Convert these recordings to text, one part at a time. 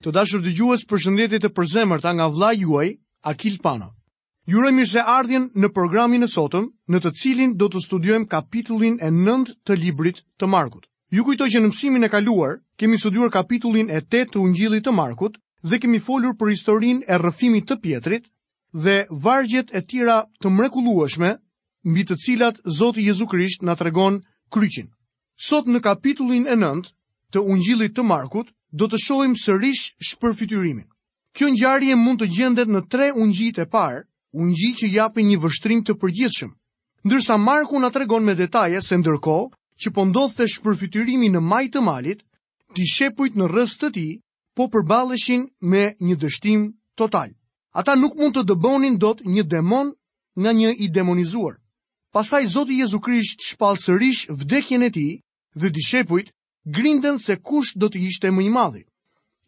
Të dashur dëgjues, përshëndetje të përzemërta nga vëllai juaj Akil Pano. Ju uroj mirëseardhjen në programin e sotëm, në të cilin do të studiojmë kapitullin e 9 të librit të Markut. Ju kujtoj që në mësimin e kaluar kemi studiuar kapitullin e 8 të Ungjillit të Markut dhe kemi folur për historinë e rrëfimit të Pjetrit dhe vargjet e tjera të mrekullueshme mbi të cilat Zoti Jezu Krisht na tregon kryqin. Sot në kapitullin e nëntë të Ungjillit të Markut do të shohim sërish shpërfytyrimin. Kjo ngjarje mund të gjendet në tre ungjijtë e parë, ungjij që japin një vështrim të përgjithshëm. Ndërsa Marku na tregon me detaje se ndërkohë që po ndodhte shpërfytyrimi në majë të malit, dishepujt në rrëzë të tij po përballeshin me një dështim total. Ata nuk mund të dëbonin dot një demon nga një i demonizuar. Pastaj Zoti Jezu Krisht shpall sërish vdekjen e tij dhe dishepujt grinden se kush do të ishte më i madhi.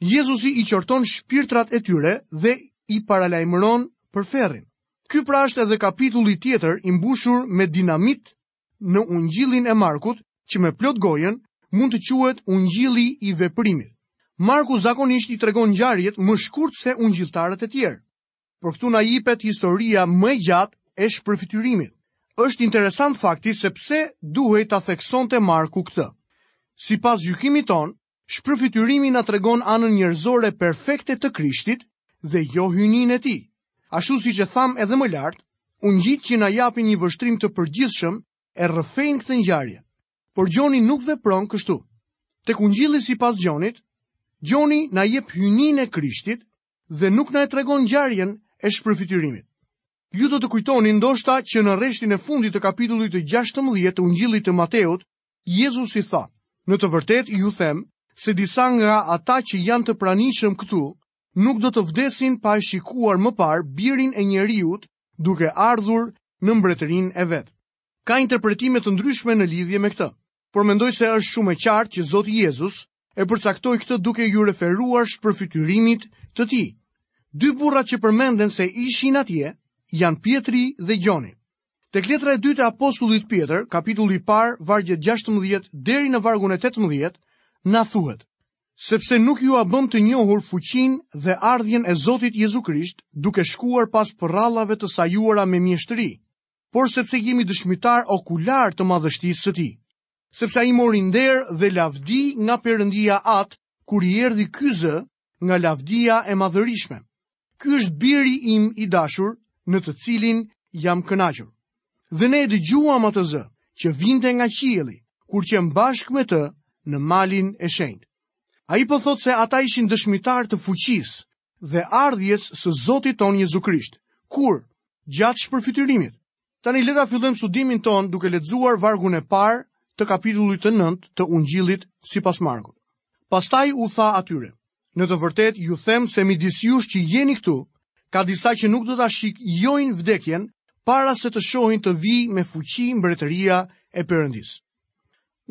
Jezusi i qorton shpirtrat e tyre dhe i paralajmëron për ferrin. Ky pra është edhe kapitulli tjetër i mbushur me dinamit në ungjillin e Markut, që me plot gojën mund të quhet ungjilli i veprimit. Marku zakonisht i tregon ngjarjet më shkurt se ungjilltarët e tjerë. Por këtu na jepet historia më e gjatë e shpërfytyrimit. Është interesant fakti se pse duhej ta theksonte Marku këtë. Sipas gjykimit tonë, Shpërfytyrimi na tregon anën njerëzore perfekte të Krishtit dhe jo hyjninë e tij. Ashtu siç e thamë edhe më lart, ungjijtë që na japin një vështrim të përgjithshëm e rrëfejnë këtë ngjarje. Por Gjoni nuk vepron kështu. Tek ungjilli sipas Gjonit, Gjoni na jep hyjninë e Krishtit dhe nuk na e tregon ngjarjen e shpërfytyrimit. Ju do të kujtoni ndoshta që në rreshtin e fundit të kapitullit të 16 të Ungjillit të Mateut, Jezusi tha, në të vërtetë ju them, se disa nga ata që janë të pranishëm këtu, nuk do të vdesin pa e shikuar më parë birin e njeriut duke ardhur në mbretërinë e vet. Ka interpretime të ndryshme në lidhje me këtë, por mendoj se është shumë e qartë që Zoti Jezus e përcaktoi këtë duke iu referuar shpërfytyrimit të tij. Dy burrat që përmenden se ishin atje janë Pjetri dhe Gjoni. Tek letra e dytë e apostullit Pjetër, kapitulli i parë, vargjet 16 deri në vargun e 18, na thuhet: Sepse nuk jua bëmë të njohur fuqinë dhe ardhjen e Zotit Jezu Krisht, duke shkuar pas përrallave të sajuara me mjeshtëri, por sepse jemi dëshmitarë okularë të madhështisë së tij. Sepse ai mori nder dhe lavdi nga Perëndia Atë kur i erdhi ky zë nga lavdia e madhërishme. Ky është biri im i dashur në të cilin jam kënaqur. Dhe ne e dëgjuam atë zë që vinte nga qielli kur qemë bashkë me të në malin e shenjtë. Ai po thotë se ata ishin dëshmitarë të fuqisë dhe ardhjes së Zotit tonë Jezu Krisht. Kur? Gjatë shpërfytyrimit. Tani le ta fillojmë studimin tonë duke lexuar vargun e parë të kapitullit të 9 të Ungjillit sipas Markut. Pastaj u tha atyre: Në të vërtetë ju them se midis jush që jeni këtu, ka disa që nuk do ta shijojnë vdekjen para se të shohin të vijë me fuqi mbretëria e Perëndisë.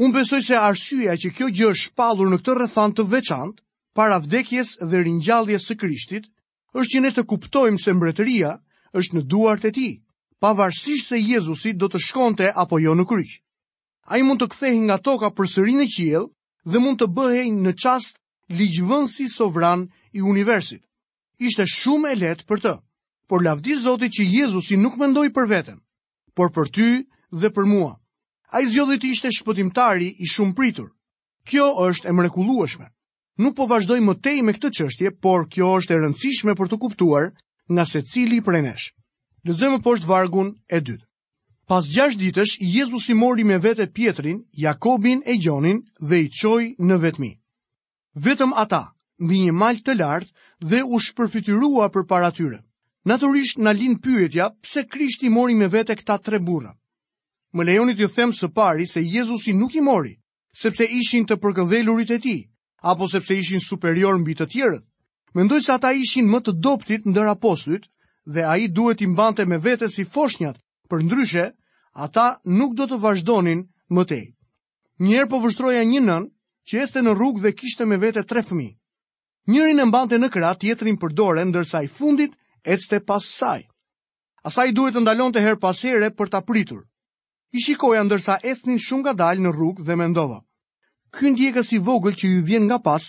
Unë besoj se arsyeja që kjo gjë është shpallur në këtë rrethanë të veçantë para vdekjes dhe ringjalljes së Krishtit, është që ne të kuptojmë se mbretëria është në duart e tij, pavarësisht se Jezusi do të shkonte apo jo në kryq. Ai mund të kthehej nga toka përsëri në qiell dhe mund të bëhej në çast ligjvënësi sovran i universit. Ishte shumë e lehtë për të, por lavdi Zotit që Jezusi nuk mendoi për veten, por për ty dhe për mua. Ai zgjodhi të ishte shpëtimtari i shumëpritur. Kjo është e mrekullueshme. Nuk po vazhdoj më tej me këtë çështje, por kjo është e rëndësishme për t'u kuptuar nga secili prej nesh. Lexojmë më poshtë vargun e dytë. Pas gjashtë ditësh, Jezusi mori me vete Pjetrin, Jakobin e Gjonin dhe i çoi në vetmi. Vetëm ata, mbi një mal të lartë dhe u shpërfytyrua përpara tyre. Natyrisht na lind pyetja pse Krishti mori me vete këta tre burra. Më lejoni t'ju them së pari se Jezusi nuk i mori, sepse ishin të përkëdhelurit e tij, apo sepse ishin superiorë mbi të tjerët. Mendoj se ata ishin më të dobëtit ndër apostujt dhe ai duhej t'i mbante me vete si foshnjat, përndryshe, ata nuk do të vazhdonin më tej. Një herë po vështroja një nënë, që ecte në rrugë dhe kishte me vete tre fëmijë. Njërin e mbante në krah, tjetrin për dore, ndërsa i fundit, ecte pas saj. Asaj i duhej të ndalonte herë pas here për ta pritur. I shikoja ndërsa ecnin shumë ngadalë në rrugë dhe mendova, Ky ndjekës i vogël që u vjen nga pas,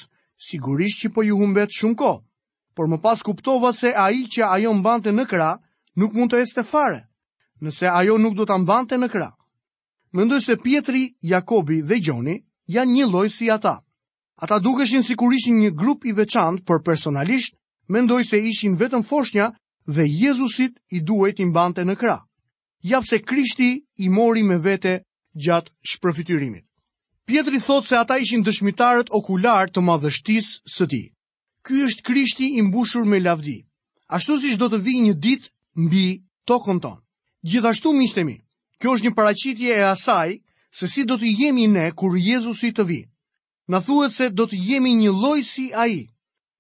sigurisht që po u humbet shumë kohë. Por më pas kuptova se ai që ajo mbante në krah nuk mund të ecte fare, nëse ajo nuk do ta mbante në krah. Mendoj se Pjetri, Jakobi dhe Gjoni janë njëlloj si ata. Ata dukeshin sikur ishin një grup i veçantë, por personalisht mendoj se ishin vetëm foshnja dhe Jezusit i duhej t'i mbante në krah. ja pse Krishti i mori me vete gjatë shpërfytyrimit. Pjetri thotë se ata ishin dëshmitarët okular të madhështisë së tij. Ky është Krishti i mbushur me lavdi, ashtu siç do të vijë një ditë mbi tokën tonë. Gjithashtu miqtë e mi, kjo është një paraqitje e asaj se si do të jemi ne kur Jezusi të vijë. Na thuhet se do të jemi njëlloj si ai.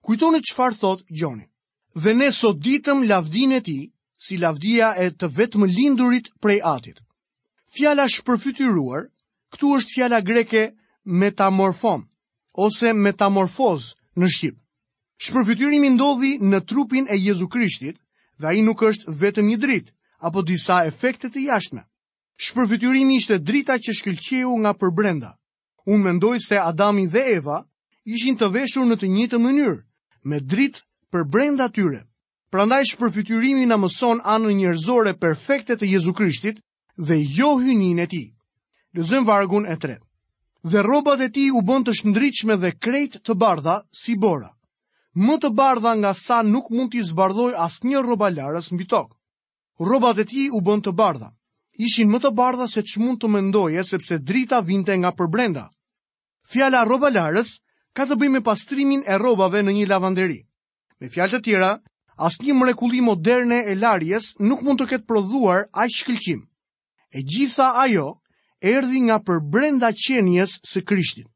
Kujtoni çfarë thotë Gjoni. Dhe ne soditëm lavdinë e tij, si lavdia e të vetëmlindurit prej atit. Fjala shpërfytyruar, këtu është fjala greke metamorfom, ose metamorfozë në shqip. Shpërfytyrimi ndodhi në trupin e Jezu Krishtit dhe ai nuk është vetëm një dritë, apo disa efekte të jashtme. Shpërfytyrimi ishte drita që shkëlqeu nga përbrenda. Unë mendoj se Adami dhe Eva ishin të veshur në të njëjtën mënyrë, me dritë përbrenda tyre. Prandaj shpërfytyrimi na mëson anën njerëzore perfekte të Jezu Krishtit dhe jo hyjninë e tij. Lexojmë vargun e tretë. Dhe rrobat e tij u bënë të shndritshme dhe krejt të bardha si bora. Më të bardha nga sa nuk mund t'i zbardhojë asnjë rrobalarës mbi tokë. Rrobat e tij u bënë të bardha. Ishin më të bardha se ç'mund të mendoje sepse drita vinte nga përbrenda. Fjala rrobalarës ka të bëjë me pastrimin e rrobave në një lavanderi. Me fjalë të tjera, asnjë mrekulli moderne e larjes nuk mund të ketë prodhuar aq shkëlqim. E gjitha ajo erdhi nga përbrenda qenies së Krishtit.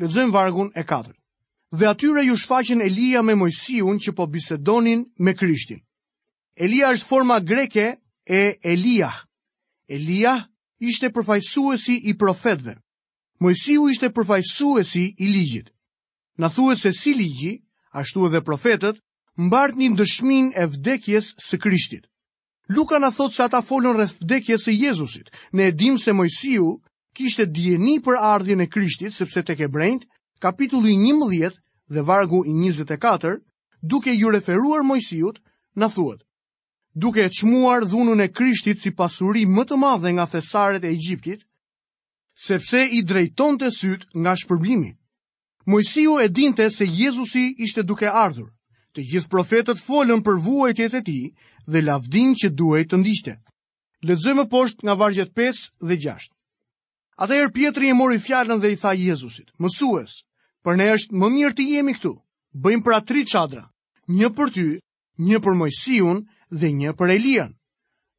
Lexojmë vargun e 4. Dhe atyre iu shfaqën Elia me Moisiun që po bisedonin me Krishtin. Elia është forma greke e Elijah. Elia ishte përfaqësuesi i profetëve. Moisiu ishte përfaqësuesi i ligjit. Na thuhet se si ligji, ashtu edhe profetët, mbartnin dëshminë e vdekjes së Krishtit. Luka na thotë se ata folën rreth vdekjes së Jezusit. Ne e dimë se Moisiu kishte dijeni për ardhjen e Krishtit, sepse tek Hebrenjtë, kapitulli 11 dhe vargu i 24, duke iu referuar Moisiut, na thuhet: Duke e çmuar dhunën e Krishtit si pasuri më të madhe nga thesaret e Egjiptit, sepse i drejtonte sytë nga shpërblimi. Moisiu e dinte se Jezusi ishte duke ardhur. Të gjithë profetët folën për vuajtjet e tij dhe lavdinë që duhej të ndiqte. Lexojmë më poshtë nga vargjet 5 dhe 6. Atëherë Pjetri e mori fjalën dhe i tha Jezusit: "Mësues, për ne është më mirë të jemi këtu. Bëjmë pra tri çadra, një për ty, një për Moisiun dhe një për Elian."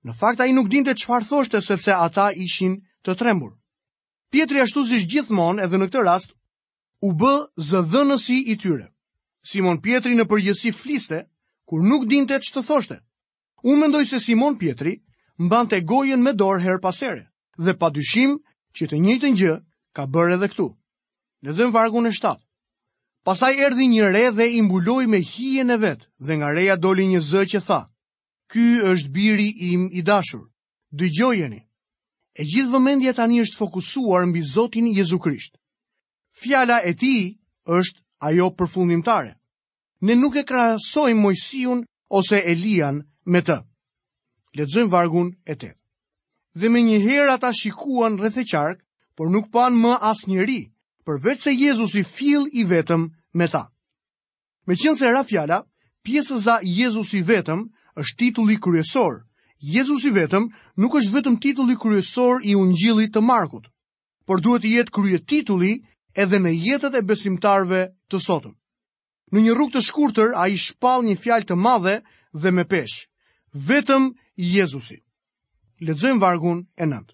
Në fakt ai nuk dinte çfarë thoshte sepse ata ishin të trembur. Pjetri ashtu si gjithmonë edhe në këtë rast u bë zëdhënësi i tyre. Simon Pjetri në përgjithësi fliste, kur nuk dinte ç'të thoshte. Unë mendoj se Simon Pjetri mbante gojën me dorë herë pas here, dhe pa dyshim që të njëjtën gjë ka bërë edhe këtu. Dhe në vargun e shtatë. Pastaj erdhi një re dhe i mbuloi me hijen e vet, dhe nga reja doli një zë që tha, Ky është biri im i dashur, Dëgjojeni. E gjithë vëmendja tani është fokusuar mbi Zotin Jezu Krisht. Fjala e tij është ajo përfundimtare. Ne nuk e krahasojmë Moisiun ose Elian me të. Lexojmë vargun e tetë. Dhe menjëherë ata shikuan rreth e qark, por nuk panë më asnjeri, përveçse Jezusi fill i vetëm me ta. Meqenëse ra fjala, pjesëza Jezusi vetëm është titulli kryesor. Jezusi vetëm nuk është vetëm titulli kryesor i ungjillit të Markut, por duhet të jetë kryetitulli edhe në jetët e besimtarëve të sotëm. Në një rrugë të shkurtër, ai shpall një fjalë të madhe dhe me peshë. Vetëm Jezusi. Lexojmë vargun e 9.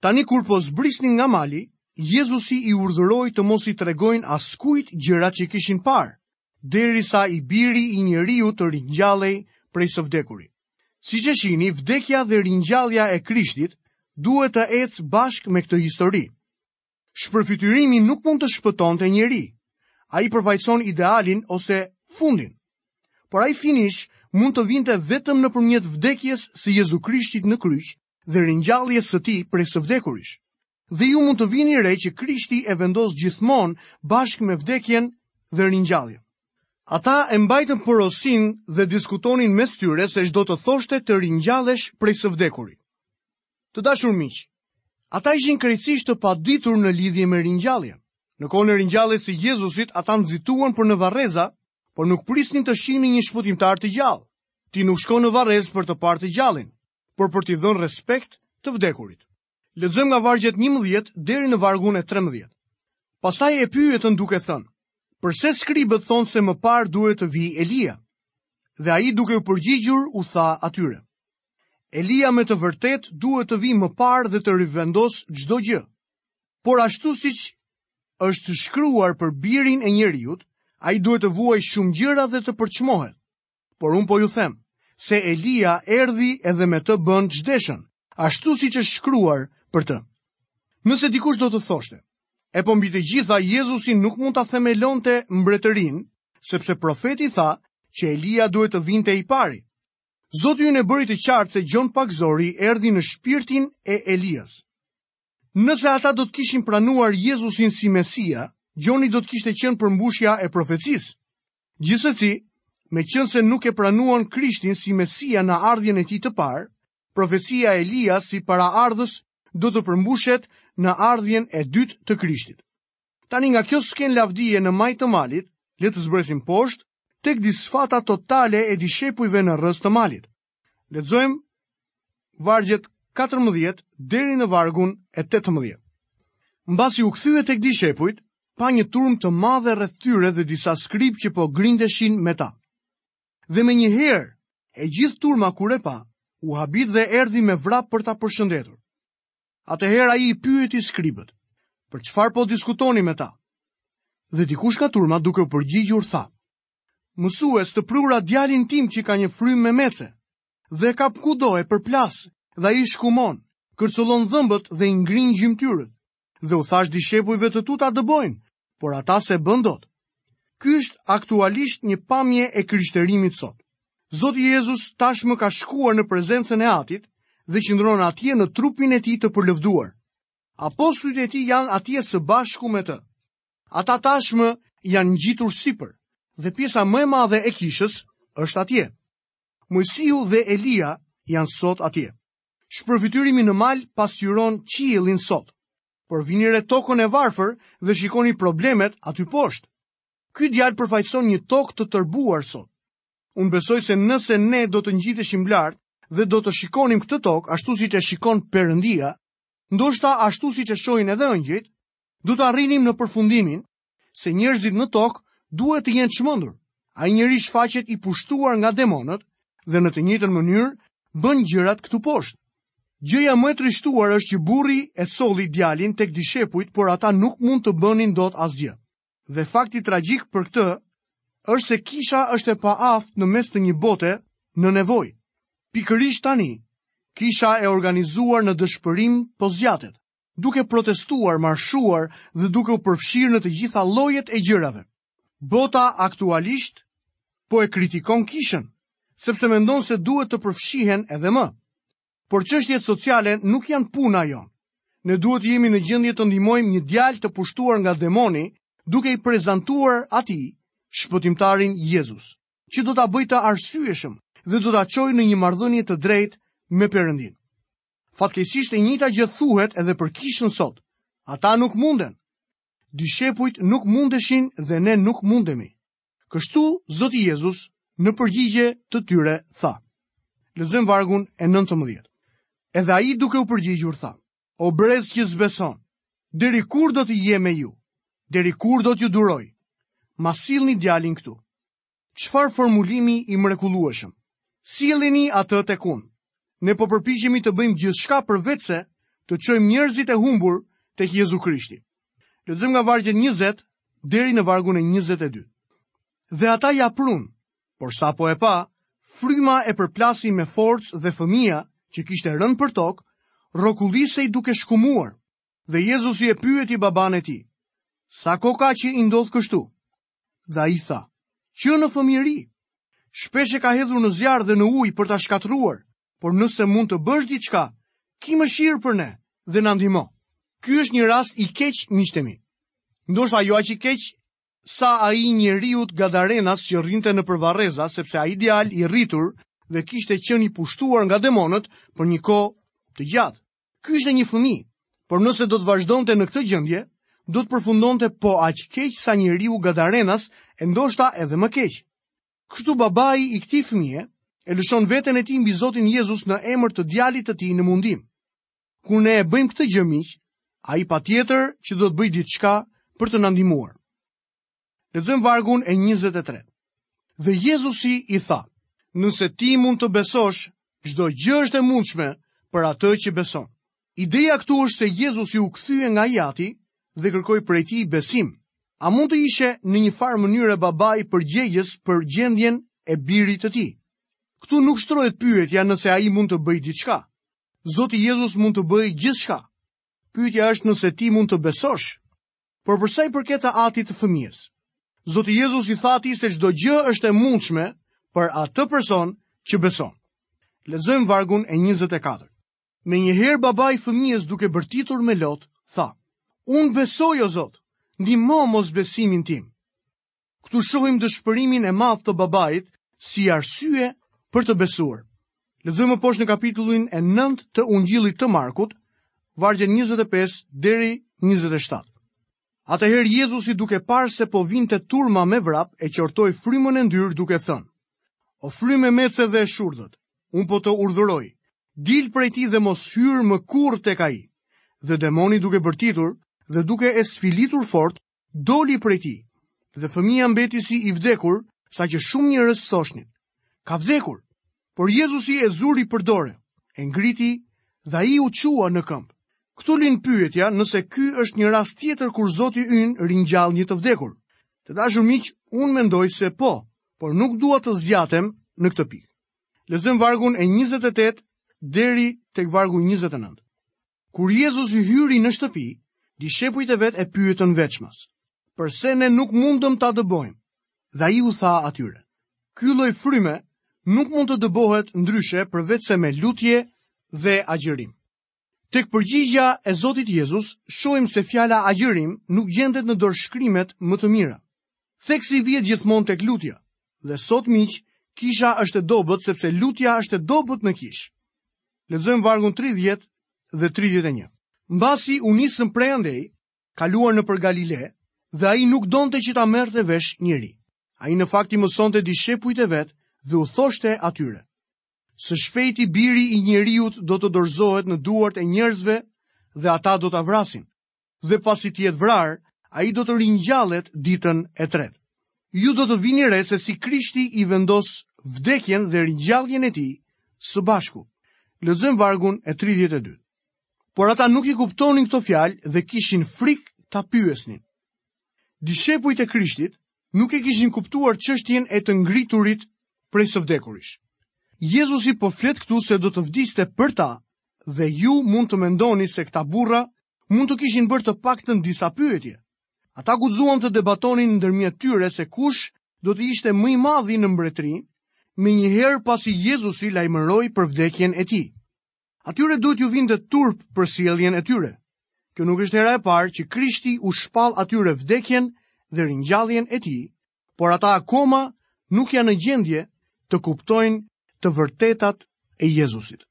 Tani kur po zbrisnin nga mali, Jezusi i urdhëroi të mos i tregojnë askujt gjërat që kishin parë, derisa biri i njeriut të ringjallej prej së vdekuri. Siç e shihni, vdekja dhe ringjallja e Krishtit duhet të ecë bashkë me këtë histori. Shpërfytyrimi nuk mund të shpëtonte njeri. Ai përfaqëson idealin ose fundin. Por ai finish mund të vinte vetëm nëpërmjet vdekjes së Jezu Krishtit në kryq dhe ringjalljes së tij prej së vdekurish. Dhe ju mund të vini re që Krishti e vendos gjithmonë bashkë me vdekjen dhe ringjalljen. Ata e mbajtën porosinë dhe diskutonin mes tyre se ç'do të thoshte të ringjallesh prej së vdekuri. Të dashur miq, ata ishin krejtësisht të paditur në lidhje me ringjalljen. Në kohën e ringjalljes së Jezusit, ata nxituan për në varreza, por nuk prisnin të shihnin një shpëtimtar të gjallë. Ti nuk shkon në varrezë për të parë të gjallin, por për t'i dhënë respekt të vdekurit. Lexojmë nga vargjet 11 deri në vargun e 13. Pastaj e pyetën duke thënë: Përse skribët thonë se më parë duhet të vijë Elia? Dhe ai duke u përgjigjur u tha atyre: Elia me të vërtetë duhet të vijë më parë dhe të rivendosë çdo gjë. Por ashtu siç është shkruar për birin e njeriut, ai duhet të vuajë shumë gjëra dhe të përçmohet. Por unë po ju them, se Elia erdhi edhe me të bënë ç'deshën, ashtu siç është shkruar për të. Nëse dikush do të thoshte, e po mbi të gjitha Jezusi nuk mund ta themelonte mbretërinë, sepse profeti tha që Elia duhet të vinte i pari. Zoti ynë e bëri të qartë se Gjon Pagëzori erdhi në shpirtin e Elias. Nëse ata do të kishin pranuar Jezusin si Mesia, Gjoni do të kishte qenë përmbushja e profecisë. Gjithsesi, meqenëse nuk e pranuan Krishtin si Mesia në ardhjen e tij të parë, profecia e Elias si paraardhës do të përmbushet në ardhjen e dytë të Krishtit. Tani nga kjo skenë lavdije në majë të malit, le të zbresim poshtë tek disfata totale e dishepujve në rrëzë të malit. Lexojmë vargjet 14 deri në vargun e 18. Mbasi u kthye tek dishepujt, pa një turmë të madhe rreth tyre dhe disa skribë që po grindeshin me ta. Dhe menjëherë, e gjithë turma kur e pa, u habit dhe erdhi me vrap për ta përshëndetur. Atëherë ai i pyeti skribët, për çfarë po diskutoni me ta? Dhe dikush nga turma duke u përgjigjur tha, Mësues të prura djalin tim që ka një frymë memece, dhe e kap kudo e përplas, dhe ai shkumon, kërcëllon dhëmbët dhe i ngrijnë gjymtyrët, dhe u thashë dishepujve të tu ta dëbojnë, por ata s'e bënë dot. Ky është aktualisht një pamje e krishterimit sot. Zoti Jezus tashmë ka shkuar në prezencën e Atit dhe qëndron atje në trupin e tij të përlëvduar. Apostujt e tij janë atje së bashku me të. Ata tashmë janë ngjitur sipër dhe pjesa më e madhe e kishës është atje. Moisiu dhe Elia janë sot atje. Shpërfytyrimi në mal pasqyron qiellin sot. Por vini re tokën e varfër dhe shikoni problemet aty poshtë. Ky djalë përfaqëson një tokë të tërbuar sot. Unë besoj se nëse ne do të ngjiteshim lart dhe do të shikonim këtë tokë ashtu siç e shikon Perëndia, ndoshta ashtu siç e shohin edhe engjëjt, do të arrinim në përfundimin se njerëzit në tokë duhet të jenë çmendur. Ai njeri shfaqet i pushtuar nga demonët dhe në të njëjtën mënyrë bën gjërat këtu poshtë. Gjëja më e trishtuar është që burri e solli djalin tek dishepujt, por ata nuk mund të bënin dot asgjë. Dhe fakti tragjik për këtë është se kisha është e paaftë në mes të një bote në nevojë. Pikërisht tani, kisha e organizuar në dëshpërim po zgjatet. duke protestuar, marshuar dhe duke u përfshirë në të gjitha llojet e gjërave. Bota aktualisht po e kritikon kishën, sepse mendon se duhet të përfshihen edhe më. Por çështjet sociale nuk janë puna jonë. Ne duhet të jemi në gjendje të ndihmojmë një djalë të pushtuar nga demoni, duke i prezantuar atij shpëtimtarin Jezus, që do ta bëjë të arsyeshëm dhe do ta çojë në një marrëdhënie të drejtë me Perëndinë. Fatkeqësisht e njëjta gjë thuhet edhe për kishën sot. Ata nuk munden. Dishepujt nuk mundeshin dhe ne nuk mundemi. Kështu Zoti Jezus në përgjigje të tyre tha. Lexojmë vargun e 19. Edhe ai duke u përgjigjur tha. O brez që s'beson, deri kur do të jem me ju, deri kur do t'ju duroj, ma sillni djalin këtu. Çfarë formulimi i mrekullueshëm! Silleni atë tek unë. Ne po përpiqemi të bëjmë gjithçka përveçse të çojmë njerëzit e humbur tek Jezu Krishti. Lexojmë nga vargjet 20 deri në vargun e 22. Dhe ata ia prunë, por sapo e pa, fryma e përplasi me forcë dhe fëmija që kishte rënë për tokë, rrokullisej duke shkumuar, dhe Jezusi e pyeti babanë e tij, sa kohë ka që i ndodh kështu? Dhe ai tha, që në fëmijëri, shpesh e ka hedhur në zjarr dhe në ujë për ta shkatërruar, por nëse mund të bësh diçka, ki mëshirë për ne dhe na ndihmo. Ky është një rast i keq miqtë e mi. Ndoshta jo aq i keq sa ai i njeriut gadarenas që rrinte nëpër varreza, sepse ai ishte djalë i rritur dhe kishte qenë i pushtuar nga demonët për një kohë të gjatë. Ky ishte një fëmijë, por nëse do të vazhdonte në këtë gjendje, do të përfundonte po aq keq sa njeriu gadarenas e ndoshta edhe më keq. Kështu babai i këtij fëmije e lëshon veten e tij mbi Zotin Jezus në emër të djalit të tij në mundim. Kur ne e bëjmë këtë gjë miq, ai patjetër që do të bëjë diçka për të na ndihmuar. Lexojmë vargun e 23. Dhe Jezusi i tha, nëse ti mund të besosh, çdo gjë është e mundshme për atë që beson. Ideja këtu është se Jezusi u kthye nga i ati dhe kërkoi prej tij besim. A mund të ishte në një farë mënyre babai përgjegjës për gjendjen e birit të tij? Këtu nuk shtrohet pyetja nëse ai mund të bëjë diçka. Zoti Jezus mund të bëjë gjithçka. Pyetja është nëse ti mund të besosh. Por për sa i përket të atit të fëmijës, Zoti Jezus i tha atij se çdo gjë është e mundshme për atë person që beson. Lexojmë vargun e 24. Menjëherë babai i fëmijës duke bërtitur me lot, tha, Unë besoj o Zot, ndihmo mosbesimin tim. Këtu shohim dëshpërimin e madh të babait si arsye për të besuar. Lexojmë më poshtë në kapitullin e 9 të Ungjillit të Markut, vargjet 25 deri 27. Atëherë Jezusi duke parë se po vinte turma me vrap e qortoi frymën e ndyrë duke thënë: O frymë memece dhe e shurdhët, unë po të urdhëroj, dil prej tij dhe mos hyr më kurrë tek ai. Dhe demoni duke bërtitur dhe duke e sfilitur fort, Doli prej tij dhe fëmija mbeti si i vdekur, saqë shumë njerëz thoshnin, ka vdekur, por Jezusi e zuri për dore, e ngriti dhe ai u çua në këmbë. Këtu lind pyetja nëse ky është një rast tjetër kur Zoti ynë ringjall një të vdekur. Të dashur miq, unë mendoj se po, por nuk dua të zgjatem në këtë pikë. Lexojmë vargun e 28 deri tek vargu 29. Kur Jezusi hyri në shtëpi, dishepujt e vet e pyetën veçmas, përse ne nuk mundëm ta dëbojmë. Dhe ai u tha atyre, ky lloj fryme nuk mund të dëbohet ndryshe përveçse me lutje dhe agjërim. Tek përgjigja e Zotit Jezus, shohim se fjala agjërim nuk gjendet në dorëshkrimet më të mira. Theksi vihet gjithmonë tek lutja. Dhe sot miq, kisha është e dobët sepse lutja është e dobët në kishë. Lexojmë vargun 30 dhe 31. Mbasi u nisën prej andej, kaluan nëpër Galile, dhe ai nuk donte që ta merrte vesh njeri. Ai në fakt i mësonte dishepujt e vet dhe u thoshte atyre: Së shpejti biri i njeriut do të dorëzohet në duart e njerëzve dhe ata do ta vrasin. dhe pasi të jetë vrarë, ai do të ringjallet ditën e tretë. Ju do të vini re se si Krishti i vendos vdekjen dhe ringjalljen e tij së bashku. Lexojmë vargun e 32. Por ata nuk i kuptonin këto fjalë dhe kishin frikë ta pyesnin. Dishepujt e Krishtit nuk e kishin kuptuar çështjen e të ngriturit prej së vdekurish. Jezusi po flet këtu se do të vdiste për ta dhe ju mund të mendoni se këta burra mund të kishin bërë të paktën disa pyetje. Ata guxuan të debatonin ndërmjet tyre se kush do të ishte më i madhi në mbretëri, menjëherë pasi Jezusi lajmëroi për vdekjen e tij. Atyre duhet t'ju vinte turp për sjelljen e tyre. Kjo nuk është hera e parë që Krishti u shpall atyre vdekjen dhe ringjalljen e tij, por ata akoma nuk janë në gjendje të kuptojnë të vërtetat e Jezusit.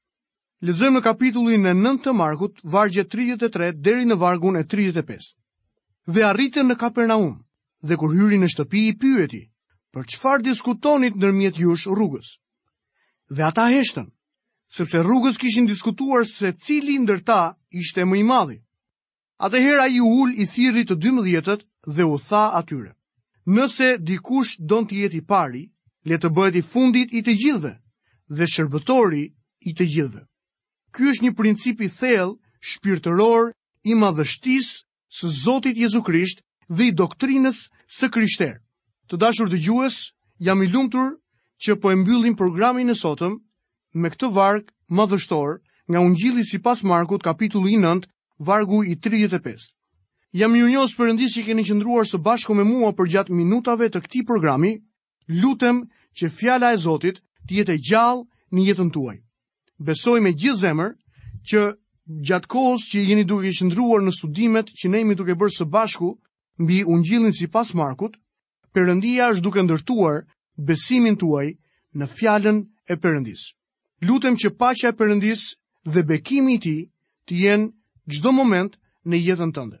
Lexojmë në kapitullin e 9 të Markut, vargun 33 deri në vargun e 35. Dhe arritën në Kapernaum, dhe kur hyri në shtëpi i pyeti, për çfarë diskutonit ndërmjet jush rrugës? Dhe ata heshtën, sepse rrugës kishin diskutuar se cili ndër ta ishte më i madhi. Atëherë ai u ul i thirri të dymbëdhjetët dhe u tha atyre, Nëse dikush don të jetë i pari, le të bëhet i fundit i të gjithëve dhe shërbëtori i të gjithëve. Ky është një princip i thellë shpirtëror i madhështisë së Zotit Jezu Krisht dhe i doktrinës së krishterë. Të dashur dëgjues, jam i lumtur që po e mbyllim programin e sotëm me këtë varg madhështor nga Ungjilli sipas Markut, kapitulli 9, vargu i 35. Jam mirënjohës Perëndisë që keni qëndruar së bashku me mua përgjatë minutave të këtij programi, lutem që fjala e Zotit të jetë e gjallë në jetën tuaj. Besoj me gjithë zemër që gjatë kohës që jeni duke qëndruar në studimet që ne jemi duke bërë së bashku mbi Ungjillin sipas Markut, Perëndia është duke ndërtuar besimin tuaj në fjalën e Perëndisë. Lutem që paqja e Perëndisë dhe bekimi i tij të jenë çdo moment në jetën tënde.